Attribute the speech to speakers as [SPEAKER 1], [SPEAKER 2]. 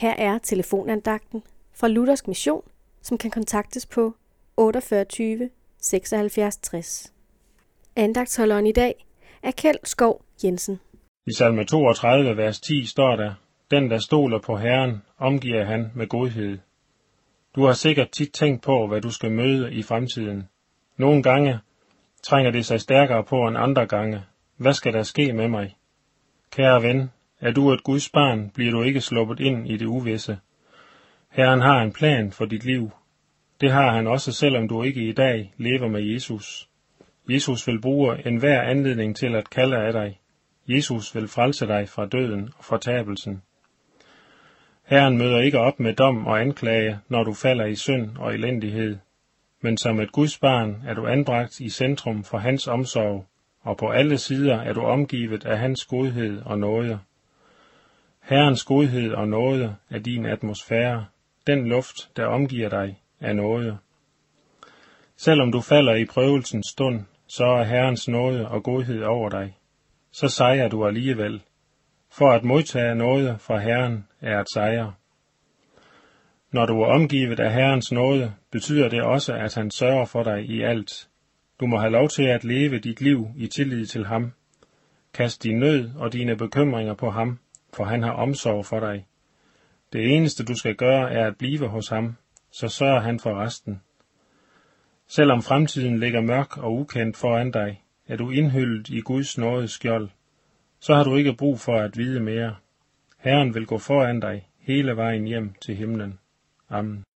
[SPEAKER 1] Her er telefonandagten fra Luthersk Mission, som kan kontaktes på 48 76 60. Andagtsholderen i dag er Kjeld Skov Jensen.
[SPEAKER 2] I salme 32, vers 10 står der, Den, der stoler på Herren, omgiver han med godhed. Du har sikkert tit tænkt på, hvad du skal møde i fremtiden. Nogle gange trænger det sig stærkere på end andre gange. Hvad skal der ske med mig? Kære ven, er du et Guds barn, bliver du ikke sluppet ind i det uvisse. Herren har en plan for dit liv. Det har han også, selvom du ikke i dag lever med Jesus. Jesus vil bruge enhver anledning til at kalde af dig. Jesus vil frelse dig fra døden og fortabelsen. Herren møder ikke op med dom og anklage, når du falder i synd og elendighed, men som et Guds barn er du anbragt i centrum for hans omsorg, og på alle sider er du omgivet af hans godhed og nåde. Herrens godhed og nåde er din atmosfære, den luft, der omgiver dig, er nåde. Selvom du falder i prøvelsens stund, så er Herrens nåde og godhed over dig. Så sejrer du alligevel. For at modtage nåde fra Herren er at sejre. Når du er omgivet af Herrens nåde, betyder det også, at han sørger for dig i alt. Du må have lov til at leve dit liv i tillid til ham. Kast din nød og dine bekymringer på ham, for han har omsorg for dig. Det eneste du skal gøre er at blive hos ham, så sørger han for resten. Selvom fremtiden ligger mørk og ukendt foran dig, er du indhyllet i Guds nådes skjold. Så har du ikke brug for at vide mere. Herren vil gå foran dig hele vejen hjem til himlen. Amen.